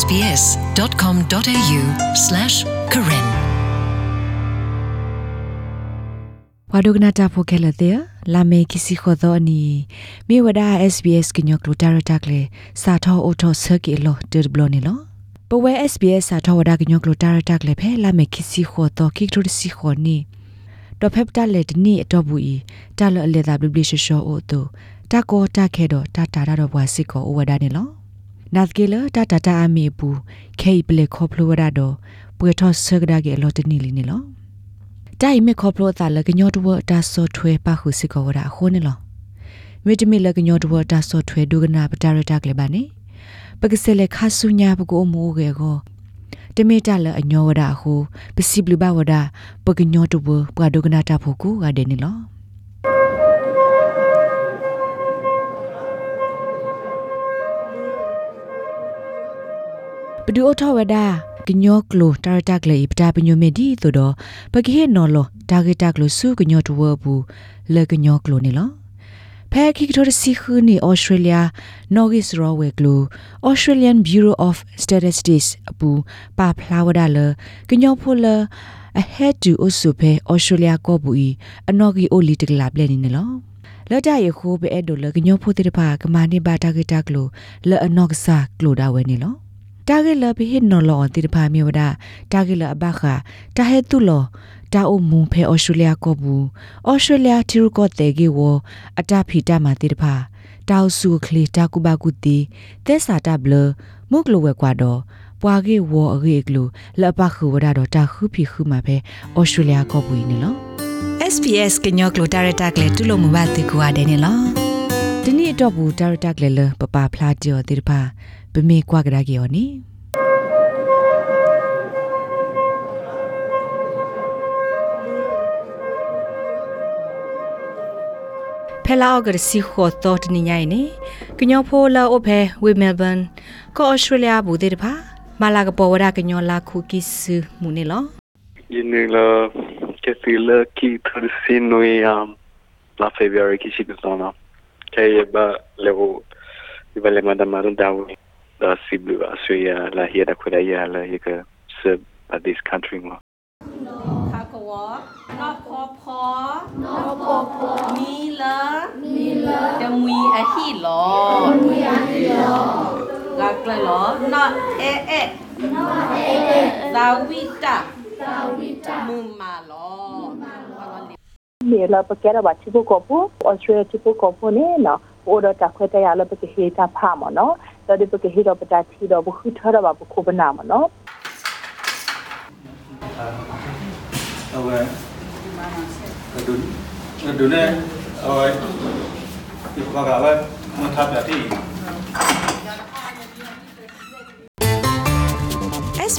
sbs.com.au/karen ဝါဒုကနာတာဖိုခဲလတဲ့လာမေကစီခေါ်တော့နီမြေဝဒ SBS ကညောကလိုတာရတက်လေစာထောအိုထောဆကီလိုတေဘလနီလောပဝဲ SBS စာထောဝဒကညောကလိုတာရတက်လေဖဲလာမေကစီခေါ်တော့ခိကထိုစီခေါ်နီတော့ဖက်တာလက်နီအတော့ဘူးဤတာလအလေသာဘလဘလရှောအိုတိုတာကောတာခဲတော့တာတာတော့ဘွာစစ်ကောဝဒနီလော နတ်ကေလတာတာတာအမီပူခေပလေခေါပလိုဝဒတော့ပွေထောဆကဒါကေလောတနီလီနီလောတိုင်မေခေါပလိုတာလကညောတဝတာဆော့ထွဲပါခုစစ်ကောဝဒအခုနီလောဝိတမီလကညောတဝတာဆော့ထွဲဒုကနာပတာရတာကလေပါနေပကစလေခါဆုညာပကိုအမိုးကေကိုတမေတလအညောဝဒအခုပစီဘလဘဝဒပကညောတဝပဒုကနာတာဖို့ကိုကတဲ့နီလော ပဒူအထဝဒကညောကလိုတာရတက်လေပတာပညိုမေဒီသို့တော့ပကိဟေနော်လောတာဂေတက်လိုစုကညောတဝဘူးလေကညောကလိုနေလောဖဲခိကတော်စီခူနီဩစတြေးလျနော်ဂစ်ရောဝဲကလို Australian Bureau of Statistics အပူပါဖလာဝဒါလကညောဖိုလ ahead to အဆုဖဲ Australia ကောဘူးဤအနော်ဂီအိုလီတကလာပလဲနေလောလော်ကြရခိုးပဲအဲ့ဒိုလကညောဖိုတိတဖာကမာနေဘာတာဂေတက်လိုလော်အနော်ကစာကလိုဒါဝဲနေလော တာဂေလဘဟင်နော်လောတိတဖာမြေဝဒတာဂေလအဘခာတာဟဲတုလောတာအုံမုံဖဲဩစတြေးလျကောဘူးဩစတြေးလျတီရကောတေဂေဝအတာဖီတာမာတိတဖာတောက်စုခလီတာကုဘကုတီသက်စာတာဘလမုကလဝဲကွာတော့ပွာကေဝအရေကလူလပခုဝဒါတော့တာခုဖီခုမှာပဲဩစတြေးလျကောဘူးနေလော SBS ကညောကလိုတာရတက်လေတူလို့မဘတ်တကူရတယ်နေလောဒီနေ့တော့ဘူးတာရတက်လေလပပဖလာကျော်တိတဖာ ပမေကွာကရာကီယောနီဖဲလာအဂရစီခေါ်တော့တနိညာနေကညောဖိုလာအိုဖဲဝီမဲလ်ဘန်ကောအော်စတြေးလျဘူဒေတဖာမာလာကပေါ်ဝရကညောလာခုကီဆူမူနေလောယင်းနေလာကဖီလာကီသရစင်နွေယမ်လာဖေဗရီကီရှိကစောနာကေဘလေဘူဒီဗလေမဒမာရန်ဒါဝီ si blu a su ya la hia da kwela ya la ye ka se ba this country mo ka ko wa no po po no po po mi la mi la da mui a hi lo mui a hi lo ga kla lo no e e no e e da wi ta da wi ta mu ma lo ni la pa kera ba chi ko ko australia chi ko ko ne na order ta kweta ya la pa ke he ta pha mo no တြေးလျချိဖို့ကောပူနေနော်ဟိုတော့တခွဲတရလာပကဟေတာဖာမနော်တော်ဒီပကဟေတော့ပတာချီတော့ဘူးထရပါဘူးခုပနာမနော် Rồi. Đúng. Đúng đấy. Rồi. Thì qua cả vậy. Một thập là thì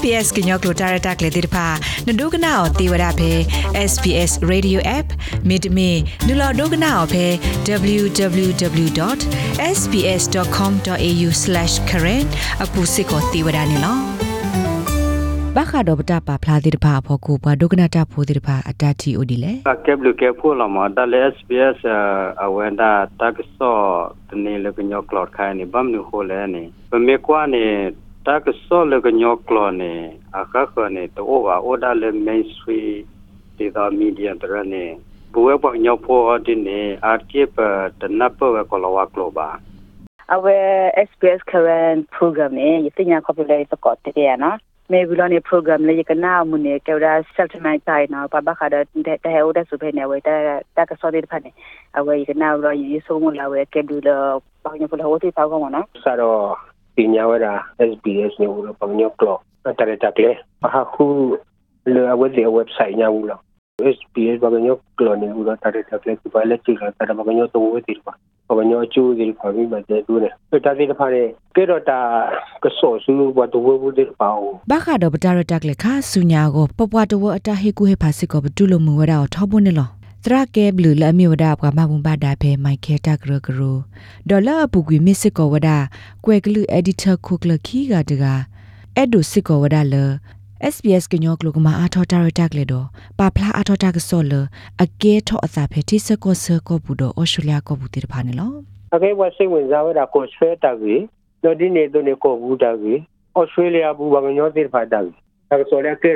SBS ကညောကလိုတာရတက်လေတိတဖာနဒုကနာအောတေဝရဖဲ SBS Radio App မြေတမီနူလာဒုကနာအောဖဲ www.sbs.com.au/current အပူစစ်ကိုတေဝရနေလောဘခါတော့ပတာပါဖလာတိတဖာဖို့ကိုဘဒုကနာတာဖို့တိတဖာအတတီအိုဒီလေ Keblu ke pula ma da le SBS awenda takso tni le gnyo klot khai ni bam nu ho le ni. Ba me kwa ni takso le gnyo klot ni aka ko ni to o wa o da le mainstream the the media tra ni. Buwe pa gnyo pho di ni archive the na pa ko lo wa klo ba. our SPS current program နဲ့ယသိညာ copyright စကော့တည်းရနော်မေဘီလောနေ program လေကနာမနေကေရာ settlement တိုင်းနော်ပပခါတဲ့တဲ့ဟဲဝတဲ့စုဖေနေဝဲတဲ့တကစောတဲ့ဖက်နေအဝဲကနာရောရေဆိုးမလာဝဲကေဒူလပေါင်းညဖလဟိုတိတော က်ကောနော် saro pinyawera SBS ni ulo pangyo klo tare takle aha khu le awet le website nya ulo SBS bagyo klo ni ulo tare takle ku bale chi ka tare bagyo to we dir ba bagyo chu dir pa mi ba de du ne ta dir pa ne ke ro ta ka so su ba to we bu dir pa o ဘခါတော့ပတာရတက်လေခါ ဆုညာကိုပပွားတဝအတဟေကူဟေဖာစစ်ကိုဘတူလိုမူဝဒါထောပွနေလောတရကဲဘလူလအမီဝဒါပကမဘုံဘာဒါဖဲမိုက်ခဲတက်ဂရဂရဒေါ်လာပူကွေမစ်စစ်ကိုဝဒါကွဲကလူအက်ဒီတာခုကလခီကတကအဲ့ဒိုစစ်ကိုဝဒါလ SBS ကညောကလကမအာထောတာရတက်လေတော့ပါဖလာအာထောတာကဆောလအကဲထောအစာဖဲတိစကောဆကောဘူးတော့ဩစတြေးလျကောဘူးတိတဖာနေလော okay wa sai wen za wa da ko shwe ta gi no di ne do ne ko bu da gi Australia bu ba nyo dir fa da ta so le ke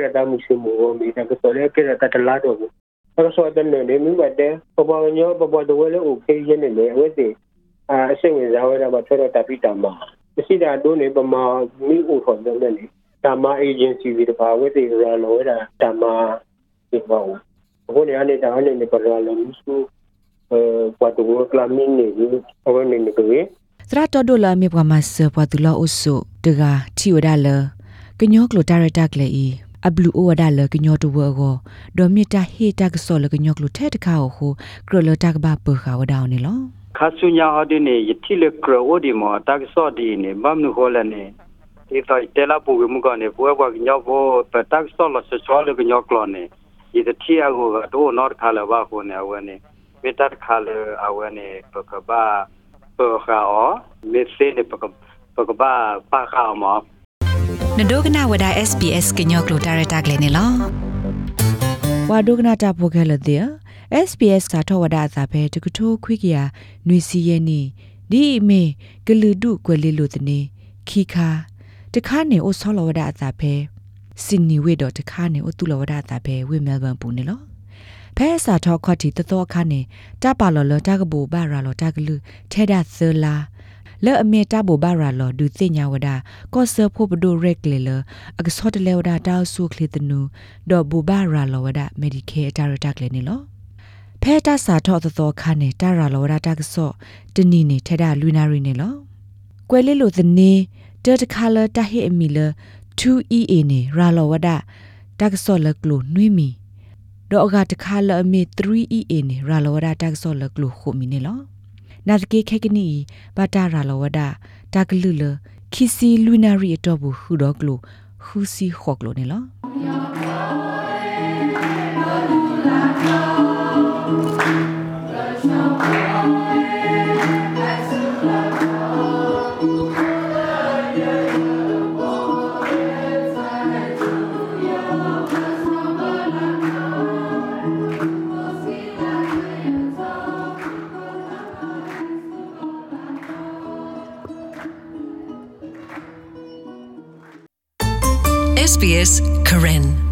ra da mu si mu mi ta so le ke ra ta ta la do ta so da ne ne mi ba de ba ba nyo ba ba do le o ke ye ne le we de a se we za we da ba thoda ta pi ta ma si da do ne ba ma mi o tho de ne ta ma agency bi da ba we de ra lo we da ta ma di ba o ko ne ane da ane ne ba ra lo mu su ပွားတူကလာမင်းနေဘူးအဝနေနေကြည့်သရတော်ဒိုလာမြေပွားမဆပွားတူလာအိုဆုတကချီဝဒါလကညောကလိုဒါရတာကလေဤ အဘလူအိုဝဒါလကညောတူဘောကိုဒေါ်မီတာဟေတာကဆောလကညောကလိုထဲတခါဟိုကရလတာကဘာပခါဝဒါနေလောခါဆုညာဟဒီနေယတိလကရဝဒီမောတက်ဆော့ဒီနေဘမ်နုဟောလနေဒီတော့တဲလာပူမှုကနေပွဲကွာညောဘောပတက်ဆော့လဆချောလကညောကလောနေဒီတတိယကိုတော့နော်ခါလဘာခုနေဝနေမေတ္တာခါလအဝနေပကဘာပခါအောမေစေနေပကပကဘာပါခါမော နဒိုကနာဝဒ SPS ကညောကလိုတာရတာကလေးနေလောဝါဒုကနာတာပိုခဲလတဲ့ SPS စာထောဝဒါစာပဲတကထိုးခွိကရနွေစီရဲ့နီဒီအမေဂလူဒုကွယ်လေးလို့တနေခီခါတခါနေအိုဆောလဝဒါစာပဲစင်နီဝေတော့တခါနေအိုတူလဝဒါစာပဲဝေမဲလ်ဘန်ပူနေလောဖဲစာထောခွတ်တီတတော်ခါနေတာပါလော်လော်တာကဘူဘာရာလော်တာကလူထဲဒါသလာ လဲ့အမေတာဘူဘာရာလော်ဒူသိညာဝဒါကော့ဆာဖို့ဘဒိုရက်လေလအကစောတလေဝဒါတောက်ဆုခလီတနူဒေါ်ဘူဘာရာလော်ဝဒါမက်ဒီကေတာရတာကလေးနေလောဖဲတာစာထော့သောခါနေတာရာလော်ဝဒါတာကစောတနီနေထဲဒါလူနာရီနေလောကွယ်လေးလိုသနေတတခါလတာဟေအမီလ 2EA နေရာလော်ဝဒါတာကစောလကလိုနွိမီဒေါ်အကတခါလအမေ 3EA နေရာလော်ဝဒါတာကစောလကလိုခုမီနေလော နာတကေခက်ကနီဘာတာရာလော်ဝဒါတာကလူလခီစီလူနာရီအတော့ဘူးဟူတော့ကလိုဟူစီခေါကလိုနေလော SBS Karen